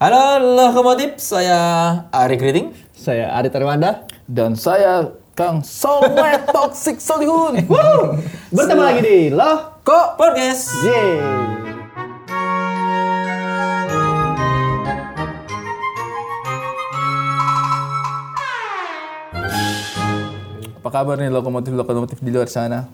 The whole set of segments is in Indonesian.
Halo Lokomotif, saya Ari Kriting. Saya Ari Tarwanda. Dan saya Kang Soleh Toxic Solihun. Woo! Bertemu lagi di Loh Kok Podcast. Yeay. Apa kabar nih lokomotif-lokomotif di luar sana?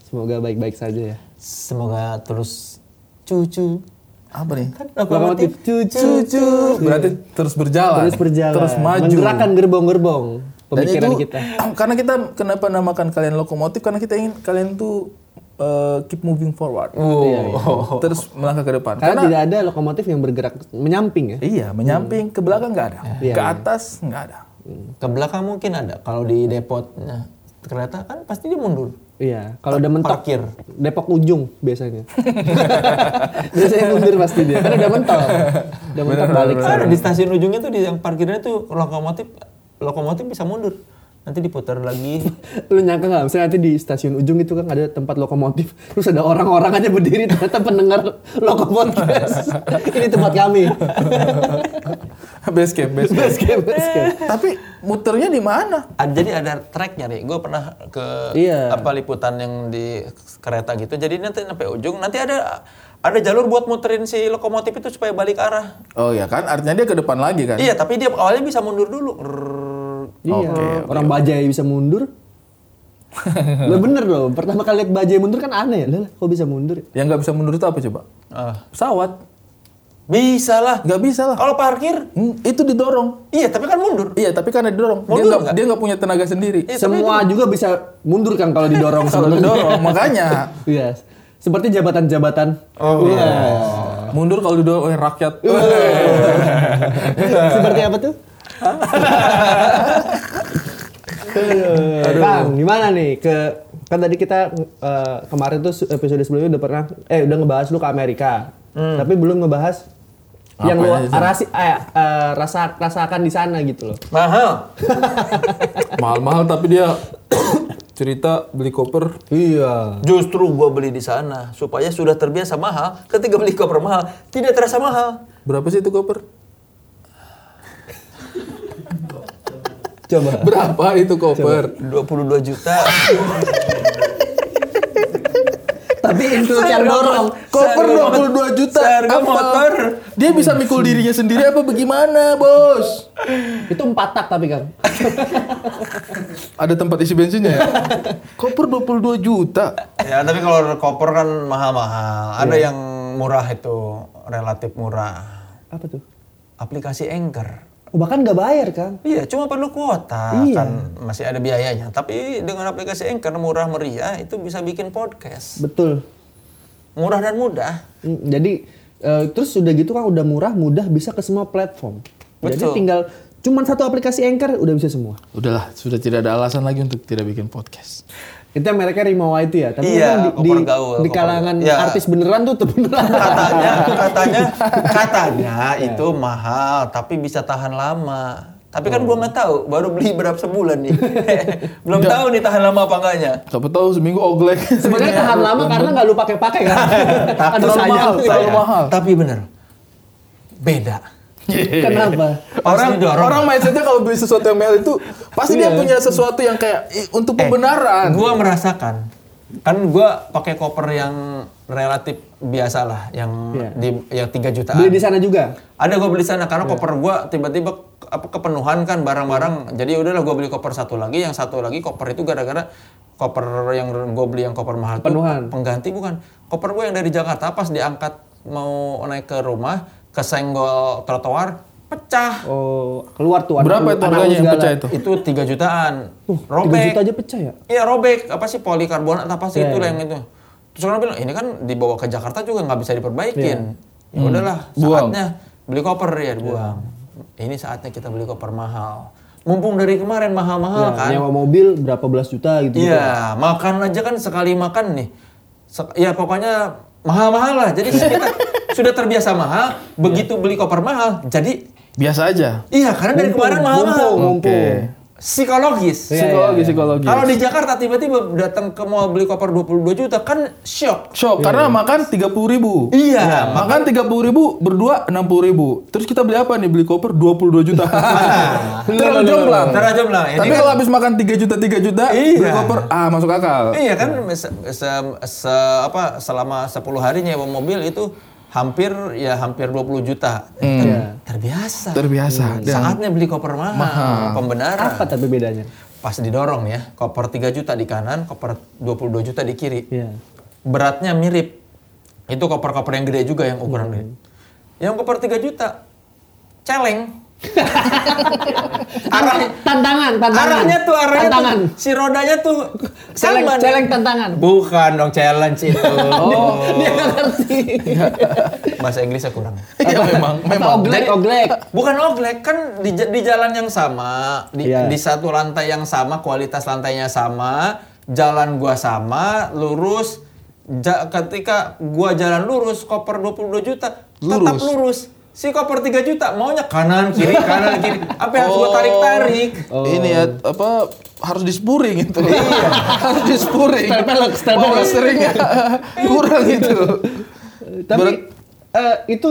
Semoga baik-baik saja ya. Semoga terus cucu. Apa nih? Lokomotif cucu. Berarti terus berjalan. Terus berjalan. Terus maju. Menggerakkan gerbong-gerbong Dan pemikiran itu, kita. Karena kita kenapa namakan kalian lokomotif? Karena kita ingin kalian tuh uh, keep moving forward. Oh. Terus melangkah ke depan. Karena tidak ada lokomotif yang bergerak menyamping ya. Iya, menyamping ke belakang nggak ada. Iya, ke atas nggak ada. Ke belakang mungkin ada. Kalau di depotnya kereta kan pasti dia mundur. Iya, kalau udah mentok Parkir. Depok ujung biasanya. biasanya mundur pasti dia. Karena udah mentok. Udah mentok balik. Ada di stasiun ujungnya tuh di yang parkirnya tuh lokomotif lokomotif bisa mundur. Nanti diputar lagi. Lu nyangka nggak? Misalnya nanti di stasiun ujung itu kan ada tempat lokomotif, terus ada orang-orang aja berdiri ternyata pendengar lokomotif. Ini tempat kami. base camp, base camp. Base camp, base camp. Tapi muternya di mana? Jadi ada tracknya nih. Gue pernah ke Iya. apa liputan yang di kereta gitu. Jadi nanti sampai ujung nanti ada ada jalur buat muterin si lokomotif itu supaya balik arah. Oh ya kan, artinya dia ke depan lagi kan? Iya, tapi dia awalnya bisa mundur dulu. Iya, orang bajai bisa mundur. Lah bener loh, pertama kali lihat bajai mundur kan aneh. Lah kok bisa mundur? Yang nggak bisa mundur itu apa coba? Ah. Pesawat. Bisa lah. Nggak bisa lah. Kalau parkir, Hmm, itu didorong. iya tapi kan mundur. Iya, tapi karena didorong. Dia Mundur nggak nggak? dia nggak punya tenaga sendiri. Iya, Semua juga bisa mundur kan kalau didorong Kalau didorong, makanya Iya. Seperti jabatan-jabatan. Oh, Iya. mundur kalau didorong oleh rakyat. Seperti apa tuh? Aduh. Kang, gimana nih ke kan tadi kita eh, kemarin tuh episode sebelumnya udah pernah eh udah ngebahas lu ke Amerika. Tapi belum ngebahas yang lu rasi, eh, eh, rasa rasakan di sana gitu loh. Mahal. Mahal-mahal tapi dia cerita beli koper. Iya. Justru gua beli di sana supaya sudah terbiasa mahal. Ketika beli koper mahal, tidak terasa mahal. Berapa sih itu koper? Coba. Berapa itu koper? 22 juta. Include yang dorong. Koper Seharga 22 juta. seharga Apa? motor. Dia bisa mikul dirinya sendiri apa bagaimana, Bos? Itu empat tak tapi kan. Ada tempat isi bensinnya ya? Koper 22 juta. ya, tapi kalau koper kan mahal-mahal. Ada yang murah itu, relatif murah. Apa tuh? Aplikasi Anchor. Oh, bahkan nggak bayar kan? Iya, cuma perlu kuota Iya. kan masih ada biayanya. Tapi dengan aplikasi Anchor murah meriah itu bisa bikin podcast. Betul. Murah dan mudah. Hmm, Jadi eh, terus udah gitu kan udah murah, mudah bisa ke semua platform. Jadi Betul. tinggal cuman satu aplikasi Anchor udah bisa semua. Udahlah, sudah tidak ada alasan lagi untuk tidak bikin podcast. Itu yang mereka Rimawa itu ya. Tapi Iya, kan di, di, gaul, di kalangan. Ya. artis beneran tuh beneran. Katanya, katanya, katanya Iya. itu mahal, tapi bisa tahan lama. Tapi kan gua nggak tahu, baru beli berapa sebulan nih. Belum tahu nih tahan lama apa enggaknya. Siapa tahu seminggu oglek. Sebenarnya tahan lama karena nggak lu pakai-pakai kan. Aduh terlalu sayang. mahal, terlalu sayang. mahal. Tapi bener, beda. Kenapa? orang didorong. orang mindsetnya kalau beli sesuatu yang mahal itu pasti dia Iya. punya sesuatu yang kayak "Ih, untuk Eh, pembenaran. Gua merasakan, kan gua pakai koper yang relatif biasa lah, yang Iya. di yang 3 jutaan. Beli di sana juga. Ada gue beli sana karena koper gua tiba-tiba apa kepenuhan kan barang-barang. Jadi udahlah gua beli koper satu lagi, yang satu lagi koper itu gara-gara koper yang gue beli yang koper mahal Penuhan. pengganti bukan. Koper gue yang dari Jakarta pas diangkat mau naik ke rumah kesenggol trotoar pecah. Oh, keluar tuh. Berapa itu harganya yang pecah itu? Itu 3 jutaan. Uh, 3 robek. juta aja pecah ya? Iya robek, apa sih polikarbonat apa sih Iya, itu iya. yang itu. Terus orang bilang ini kan dibawa ke Jakarta juga nggak bisa diperbaikin. Ya udahlah, Buang. saatnya beli koper ya dibuang. Ini saatnya kita beli koper mahal. Mumpung dari kemarin mahal-mahal Ya, kan. nyewa mobil berapa belas juta gitu. Iya, makan aja kan sekali makan nih. Sek- ya pokoknya mahal-mahal lah. Jadi kita sudah terbiasa mahal, begitu beli koper mahal, jadi Biasa aja. iya karena dari kemarin mahal-mahal. Mumpung, mumpung. Oke. Psikologis. Iya, Psikologi, psikologi. Kalau di Jakarta tiba-tiba datang ke mall beli koper 22 juta kan shock. Shock, karena makan 30 ribu. Iya, makan 30 ribu, berdua 60 ribu. Terus kita beli apa nih? Beli koper 22 juta. Terlalu jomplang. Bilang, ini Tapi kan- kalau habis makan 3 juta, 3 juta, beli Iya. koper, ah masuk akal. Iya kan se, se- se- apa selama 10 hari nyewa mobil itu hampir ya hampir 20 juta. Hmm. Iya. Terbiasa. Terbiasa. Dan Saatnya beli koper mahal, pembenaran. Apa tapi bedanya? Pas didorong ya, koper 3 juta di kanan, koper 22 juta di kiri. Iya. Beratnya mirip. Itu koper-koper yang gede juga yang ukuran gede. Yang koper 3 juta celeng. Arah Tantangan, tantangan. arahnya tuh arahnya tantangan. tuh si rodanya tuh Celeng, sama nih. celeng tantangan. Bukan dong challenge itu. Oh, dia nggak ngerti. Bahasa Inggrisnya kurang. Iya memang, Apa memang. oglek, oglek. Bukan oglek kan di, di jalan yang sama, di, Iya. di satu lantai yang sama, kualitas lantainya sama, jalan gua sama, lurus. Ja- ketika gua jalan lurus, koper 22 juta, tetap Lurus. Si koper 3 juta maunya kanan kiri kanan kiri. Apa yang harus gua tarik-tarik? Ini ya apa harus dispuring itu. harus dispuring. Stempelek, stempelek. Power steeringnya kurang itu. Tapi Berat- eh, itu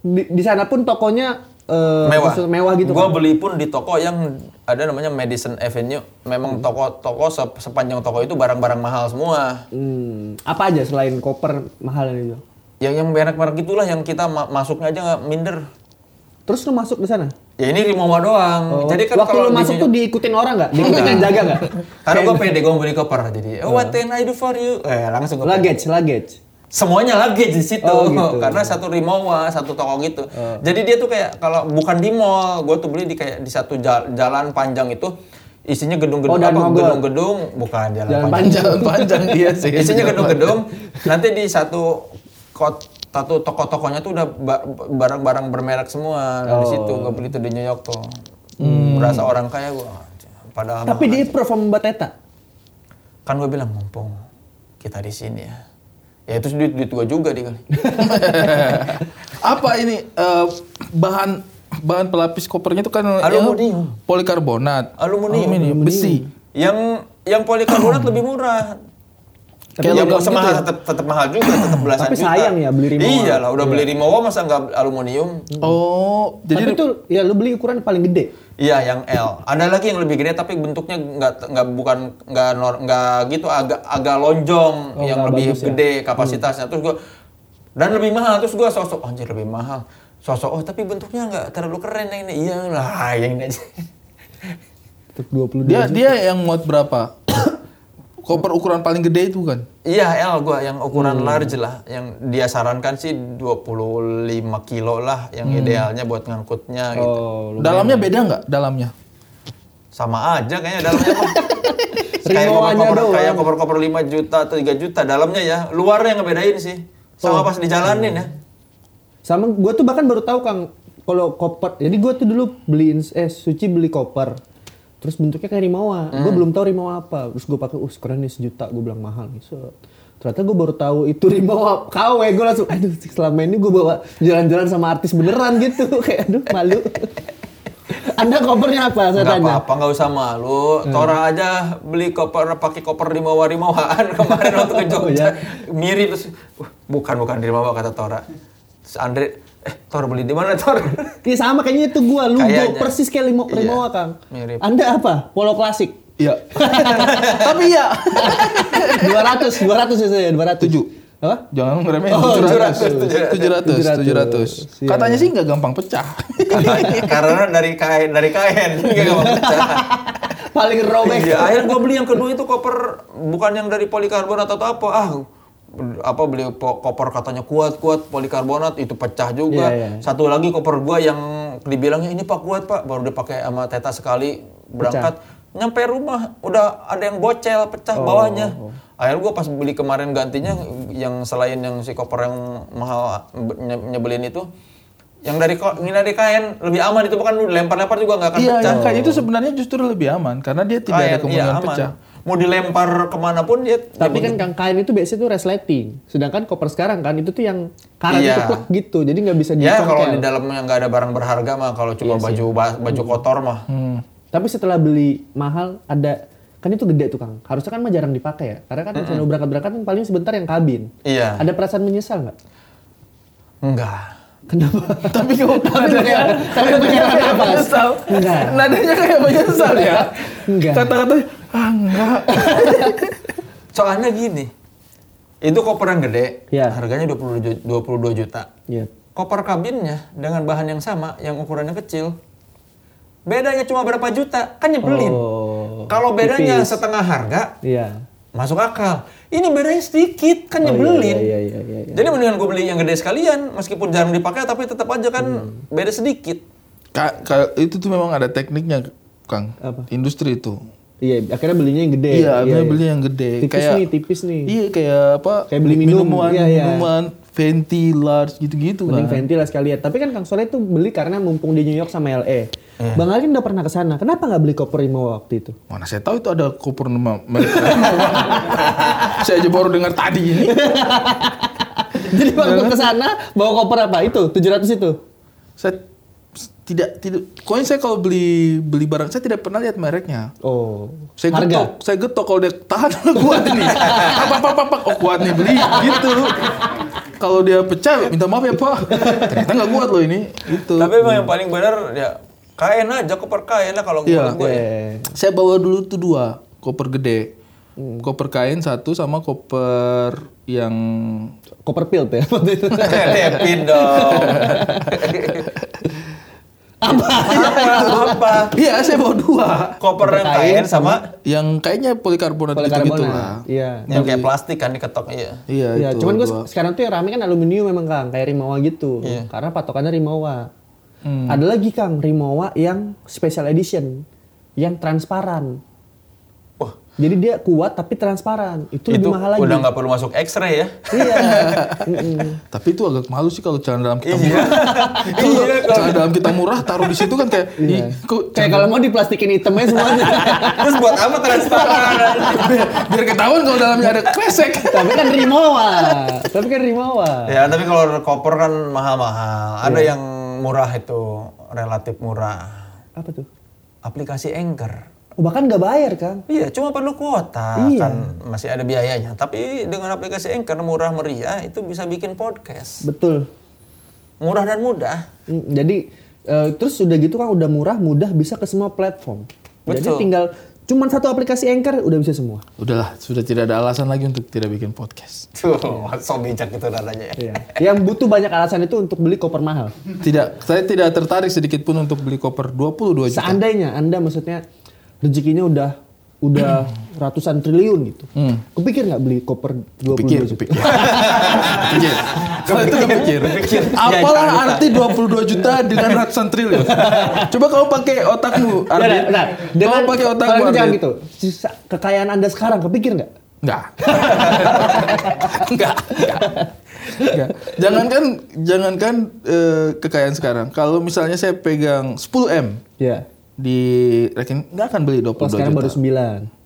di, di sana pun tokonya eh, mewah. maksud- mewah gitu Gua kan? beli pun di toko yang ada namanya Madison Avenue. Memang toko toko sep- sepanjang toko itu barang-barang mahal semua. Hmm, apa aja selain koper mahal itu? Yang yang merek-merek itulah yang kita ma- masuknya aja nggak minder. Terus lu masuk di sana? Ya ini Rimowa doang. Jadi kan Oh. Waktu kalau lu masuk tuh diikutin orang nggak? Diikutin yang jaga nggak? karena gue pede gue beli koper jadi oh, what can I do for you? Eh langsung gue Luggage, luggage. semuanya lagi di situ Oh, gitu. karena satu Rimowa satu toko gitu. Jadi dia tuh kayak kalau bukan di mall, gue tuh beli di kayak di satu jal- jalan panjang itu isinya gedung-gedung Oh, apa gedung-gedung bukan jalan, Jalan panjang. Jalan panjang dia sih. Isinya gedung-gedung. Nanti di satu satu toko-tokonya tuh udah ba- barang-barang bermerek semua dari Oh. situ gue beli tuh di New York tuh. Hmm. Berasa orang kaya gue. Padahal Tapi dia perform Mbak Teta. kan gue bilang mumpung kita di sini ya. Ya itu duit duit gue juga di kali. Apa ini eh, bahan bahan pelapis kopernya itu kan ya, Aluminium. polikarbonat, Aluminium. besi. Yang yang polikarbonat lebih murah. Tapi ya logam semahal gitu ya? tetap tetap mahal juga, tetap belasan Tapi juta. sayang ya beli Rimowa. Iya lah, udah beli Rimowa masa nggak aluminium? Oh, Jadi jadi itu ya lu beli ukuran paling gede. Iya, yang L. Ada lagi yang lebih gede tapi bentuknya nggak nggak bukan nggak nor- nggak gitu agak agak lonjong Oh, yang lebih bagus ya? gede kapasitasnya. Terus gua dan lebih mahal terus gua sosok anjir lebih mahal. Sosok oh tapi bentuknya nggak terlalu keren yang ini. Iya lah, yang ini aja. Untuk 22 dia dia yang muat berapa? Koper ukuran paling gede itu kan? Iya, L gua yang Hmm. ukuran large lah. Yang dia sarankan sih 25 kilo lah yang idealnya buat ngangkutnya gitu. Hmm. Oh, Dalamnya beda nggak? Dalamnya? Sama aja kayaknya dalamnya kayak koper-koper kayak koper-koper 5 juta atau 3 juta dalamnya ya. Luarnya yang ngebedain sih. Oh. Sama pas dijalanin ya. Sama gue tuh bahkan baru tahu Kang kalau koper. Jadi gue tuh dulu beliin eh Suci beli koper. Terus bentuknya kayak Rimawa. Gue belum tahu Rimawa apa. Terus gue pakai, uh keren nih sejuta. Gue bilang mahal nih. Set. Ternyata gue baru tahu itu Rimawa KW. Gue langsung, aduh selama ini gue bawa jalan-jalan sama artis beneran gitu. kayak aduh malu. Anda kopernya apa? Saya Enggak tanya. apa-apa, enggak usah malu. Hmm. Tora aja beli koper pakai koper Rimawa Rimawaan kemarin waktu ke Oh, Jogja. ya? Mirip terus "Wah, bukan bukan Rimawa kata Tora. Terus Andre, eh Tor beli di mana Tor? Iya sama kayaknya itu gue. Lu Kayaknya. persis kayak Limo, Iya, Kang. mirip. Anda apa? Polo klasik. Iya. Tapi ya. 200, 200 ya saya, 200. Tujuh. Apa? Jangan ngeremehin. Oh, 700. 700. 700. 700. Katanya sih nggak gampang pecah. Karena dari kain dari kain nggak mau pecah. Paling robek. Iya, akhirnya gue beli yang kedua itu koper bukan yang dari polikarbonat atau apa. Ah, apa beli koper katanya kuat-kuat polikarbonat itu pecah juga. Iya, iya. Satu lagi koper gua yang dibilangnya ini Pak kuat Pak, baru dipakai sama Teta sekali berangkat. Nyampe rumah udah ada yang bocel pecah Oh, bawahnya. Akhirnya gua pas beli kemarin gantinya yang selain yang si koper yang mahal nye- nyebelin itu yang dari ini dari kain lebih aman itu bukan lempar-lempar juga nggak akan Iya, pecah. yang kayak itu sebenarnya justru lebih aman karena dia tidak ada Kain, iya, kemungkinan aman. pecah. Mau dilempar ke mana pun dia. Tapi kan kang kain itu biasanya tuh resleting. Sedangkan koper sekarang kan itu tuh yang karet Iya. itu plek gitu. Jadi nggak bisa ya kalau dicongkel. di dalamnya nggak ada barang berharga mah kalau cuma baju ba- baju kotor mah. Tapi setelah beli mahal ada kan itu gede tuh Kang. Harusnya kan mah jarang dipakai ya. Karena kan kalau berangkat-berangkat kan paling sebentar yang kabin. Iya. Ada perasaan menyesal nggak? Enggak. Kenapa? Tapi kok nadanya tapi kayak ada apa? menyesal. Enggak. Nadanya kayak menyesal ya. Enggak. Kata-katanya ah enggak. Soalnya gini. Itu koper yang gede, Iya. harganya 22 ju- 22 juta. Iya. Koper kabinnya dengan bahan yang sama, yang ukurannya kecil. Bedanya cuma berapa juta, kan nyebelin. Oh, Kalau bedanya tipis. setengah harga, Iya. masuk akal. Ini bedanya sedikit, kan Oh, iya, nyebelin. iya, iya, iya, iya. Jadi mendingan gue beli yang gede sekalian, meskipun jarang dipakai, tapi tetap aja kan Hmm. beda sedikit. Ka- ka- itu tuh memang ada tekniknya, Kang. Apa? Industri itu. Iya, akhirnya belinya yang gede. Iya, akhirnya beli yang gede. Tipis kayak nih, tipis nih. Iya, kayak apa? Kayak beli minum. minuman, Iya, iya. minuman, venti, large gitu-gitu Mending kan. venti lah sekalian. Tapi kan Kang Soleh tuh beli karena mumpung di New York sama LA. Eh. Bang Ali kan udah pernah ke sana. Kenapa nggak beli koper Rimo waktu itu? Mana saya tahu itu ada koper nama saya aja baru dengar tadi ini. Jadi waktu ke sana bawa koper apa? Itu 700 itu. Saya tidak tidak koin saya kalau beli beli barang saya tidak pernah lihat mereknya. Oh. Saya Harga? getok, saya getok kalau dia tahan kuat ini. Apa apa apa, oh kuat nih beli gitu. Kalau dia pecah minta maaf ya Pak. Ternyata nggak kuat loh ini. Itu. Tapi emang yang paling benar ya kain aja, koper kain lah kalau Iya. menurut gue. ya. Saya bawa dulu tuh dua koper gede. Koper kain satu sama koper yang koper pil tuh ya. Depin dong. apa? Apa? Iya, saya bawa dua. Koper yang kain sama Yang kayaknya polikarbonat, Polikarbonat. gitu-gitu lah. Iya. yang kayak plastik kan diketok iya. Iya, Iya, itu. cuman gue sekarang tuh yang rame kan aluminium memang Kang, kayak Rimowa gitu. Iya. Karena patokannya Rimowa. Hmm. Ada lagi Kang, Rimowa yang special edition, yang transparan. Jadi dia kuat tapi transparan. Itu, itu lebih mahal lagi. udah nggak perlu masuk X-ray ya. Iya. Tapi itu agak malu sih kalau celana dalam kita Iya. murah. Kalau Iya, kalau- celana dalam kita murah taruh di situ kan kayak Iya. "Ih, kok Kayak kalau mau diplastikin hitamnya semuanya. Terus buat apa transparan? biar, biar ketahuan kalau dalamnya ada kresek. tapi kan Rimowa. tapi kan Rimowa. ya, tapi kalau koper kan mahal-mahal. Ada yang murah itu, relatif murah. Apa tuh? Aplikasi Anchor. Oh, bahkan nggak bayar Kang. Iya, cuma perlu kuota Iya. kan masih ada biayanya. Tapi dengan aplikasi Anchor murah meriah itu bisa bikin podcast. Betul. Murah dan mudah. Mm, Jadi eh, terus udah gitu kan udah murah, mudah bisa ke semua platform. Jadi Betul. tinggal cuman satu aplikasi Anchor udah bisa semua. Udahlah, sudah tidak ada alasan lagi untuk tidak bikin podcast. Tuh, so bijak itu nadanya ya. Iya. Yang butuh banyak alasan itu untuk beli koper mahal. Tidak, saya tidak tertarik sedikit pun untuk beli koper 22 juta. Seandainya Anda maksudnya rezekinya udah udah ratusan triliun gitu. Kepikir nggak beli koper 22 Pikir, juta? pikir. Pikir. Kalau itu kepikir. Apalah arti 22 juta dengan ratusan triliun? Coba kamu pakai otakmu, bentar. Dengan Kamu pakai otakmu, itu jangan gitu. Sisa kekayaan Anda sekarang kepikir nggak? Enggak. Enggak. Enggak. Jangankan jangankan eh, kekayaan sekarang. Kalau misalnya saya pegang 10 M Ya. Di rekening nggak akan beli 22 Kalau sekarang juta. baru 9.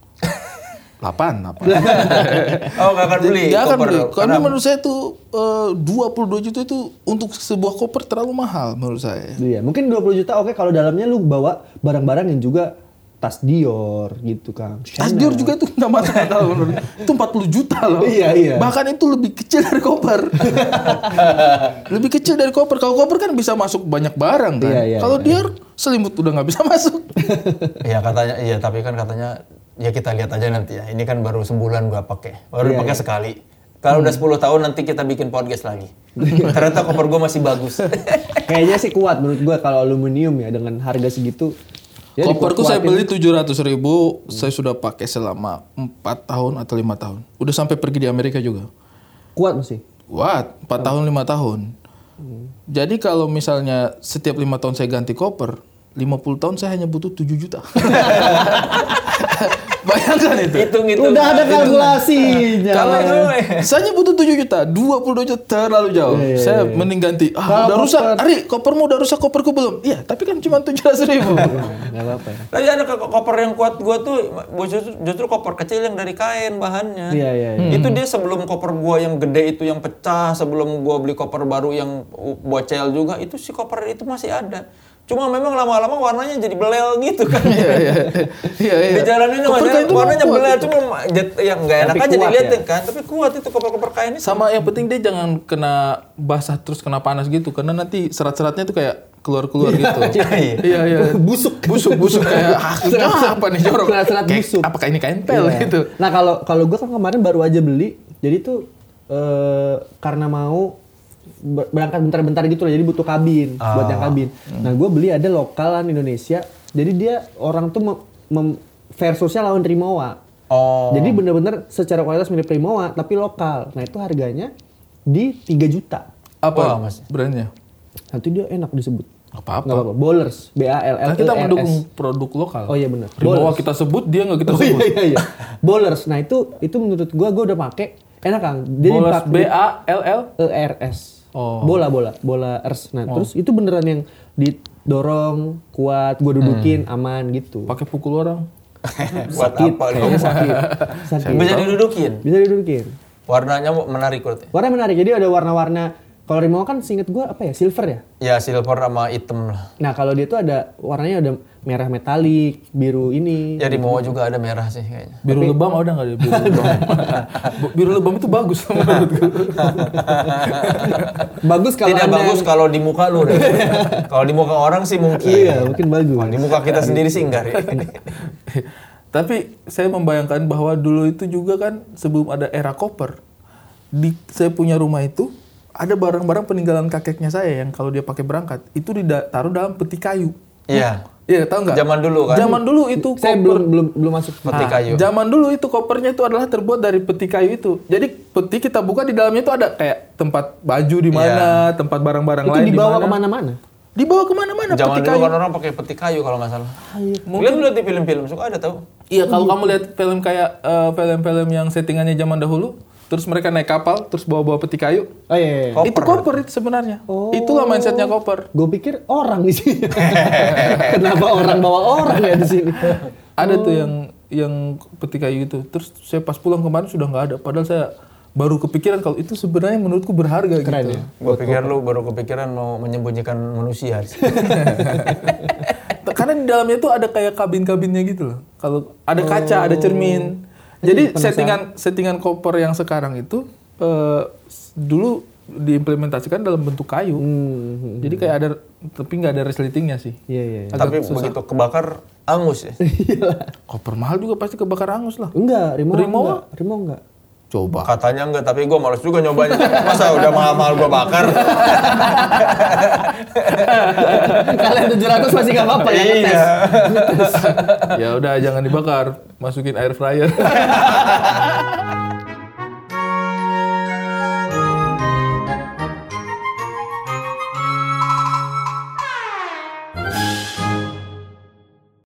8, 8. Oh, nggak akan beli Nggak akan beli. Karena Karena menurut saya itu eh, 22 juta itu untuk sebuah koper terlalu mahal menurut saya. Iya, mungkin 20 juta oke kalau dalamnya lu bawa barang-barang yang juga tas Dior gitu Kang. Tas Dior juga itu nggak masuk akal menurut Itu 40 juta loh. Iya, iya. Bahkan itu lebih kecil dari koper. lebih kecil dari koper. Kalau koper kan bisa masuk banyak barang kan. Iya, iya, Kalau iya. Dior selimut udah nggak bisa masuk. Iya katanya, iya tapi kan katanya ya kita lihat aja nanti ya. Ini kan baru sebulan gua pakai, baru Iya, pakai sekali. Kalau udah 10 tahun nanti kita bikin podcast lagi. Ternyata koper gua masih bagus. Kayaknya sih kuat menurut gua kalau aluminium ya dengan harga segitu. Ya Koperku saya beli 700 ribu, saya sudah pakai selama 4 tahun atau lima tahun. Udah sampai pergi di Amerika juga. kuat masih. What? 4 tahun 5 tahun. Jadi kalau misalnya setiap lima tahun saya ganti koper, 50 tahun saya hanya butuh 7 juta. Bayangkan itu. Hitung itu. Udah ada kalkulasinya. Kalau Iya. saya hanya butuh 7 juta, 22 juta terlalu jauh. Iya, iya, saya mending ganti. Ah, udah rusak. koper- Ari, kopermu udah rusak, koperku belum. Iya, tapi kan cuma 700 ribu. Enggak apa-apa ya. Tapi ada ko- koper yang kuat gua tuh justru, justru koper kecil yang dari kain bahannya. Iya, iya, iya. Itu dia sebelum koper gua yang gede itu yang pecah, sebelum gua beli koper baru yang bocel juga, itu si koper itu masih ada. Cuma memang lama-lama warnanya jadi belel gitu kan. Iya iya. Iya iya. Di jalan ini warnanya, itu warnanya kuat belel, itu. cuma jet- yang nggak enak aja kuat dilihatin ya. kan. Tapi kuat itu koper-koper kain itu. Sama yang penting dia jangan kena basah terus kena panas gitu karena nanti serat-seratnya tuh kayak keluar-keluar gitu. Iya, iya. Iya iya. Busuk. Busuk busuk kayak ah, apa nih jorok. Serat-serat busuk. Apakah ini kain pel Iya. gitu. Nah kalau kalau gue kan kemarin baru aja beli, jadi tuh eh, karena mau berangkat bentar-bentar gitu loh, jadi butuh kabin buat yang kabin. Nah gue beli ada lokalan Indonesia, jadi dia orang tuh mem, mem- versusnya lawan Rimowa. Oh. Jadi bener-bener secara kualitas mirip Rimowa tapi lokal. Nah itu harganya di 3 juta. Apa Wah, Mas. brandnya? Nanti dia enak disebut. Apa-apa. Apa-apa. Bowlers, B A L L Kan kita R S. mendukung produk lokal. Oh iya benar. Ribawa kita sebut dia nggak kita Oh iya sebut. iya iya. Bowlers. Nah itu itu menurut gua gua udah pakai enak Kang. Jadi B A L L. E R S. Oh. Bola bola bola ers. Nah terus itu beneran yang didorong kuat, gua dudukin aman gitu. Pakai pukul orang. Buat Sakit, apa kayaknya sakit. sakit. Bisa didudukin. Bisa didudukin. Warnanya menarik berarti. Warna menarik. Jadi ada warna-warna. Kalau Rimo kan seinget gua apa ya silver ya. Ya silver sama hitam lah. Nah kalau dia tuh ada warnanya ada merah metalik, biru ini. Ya di Moa juga ada merah sih kayaknya. Biru lebam ada nggak dia biru lebam? biru lebam itu bagus menurutku. Bagus kalau Tidak Anda- bagus kalau di muka lu deh. kalau di muka orang sih mungkin. Iya mungkin bagus. Kalau di muka kita sendiri sih enggak. Tapi saya membayangkan bahwa dulu itu juga kan sebelum ada era koper, di saya punya rumah itu ada barang-barang peninggalan kakeknya saya yang kalau dia pakai berangkat itu ditaruh dalam peti kayu. Iya. Iya, tahu nggak? Zaman dulu kan? Zaman dulu itu Saya koper. belum belum belum masuk. Peti Nah, kayu. Zaman dulu itu kopernya itu adalah terbuat dari peti kayu itu. Jadi peti kita buka di dalamnya itu ada kayak tempat baju di mana, tempat barang-barang lain di dibawa mana. ke mana-mana. Dibawa ke mana-mana Zaman peti dulu kayu. kan orang pakai peti kayu kalau nggak salah. iya. Kalian lihat di film-film suka ada tahu? Iya, kalau kamu lihat film kayak eh, film-film yang settingannya zaman dahulu, terus mereka naik kapal, terus bawa-bawa peti kayu. Oh iya. iya. Koper. Itu koper itu sebenarnya. Itulah mindsetnya koper. Gue pikir orang di sini. Kenapa orang bawa orang ya di sini? Ada tuh yang yang peti kayu itu. Terus saya pas pulang kemarin sudah nggak ada. Padahal saya baru kepikiran kalau itu sebenarnya menurutku berharga Keren gitu. ya. Gue pikir lu baru kepikiran mau menyembunyikan manusia. Karena di dalamnya tuh ada kayak kabin-kabinnya gitu loh. Kalau ada kaca, ada cermin. Jadi settingan settingan koper yang sekarang itu eh, s- dulu diimplementasikan dalam bentuk kayu. Hmm. Jadi kayak ada tapi nggak ada resletingnya sih. Iya iya. iya. Tapi begitu kebakar angus ya. Koper mahal juga pasti kebakar angus lah. Enggak, Rimo, Rimo enggak. Rimo enggak. Coba. Katanya enggak, tapi gue males juga nyobanya. Masa udah mahal-mahal gue bakar? Kalian 700 masih enggak apa-apa ya ngetes. iya. ya udah jangan dibakar, masukin air fryer.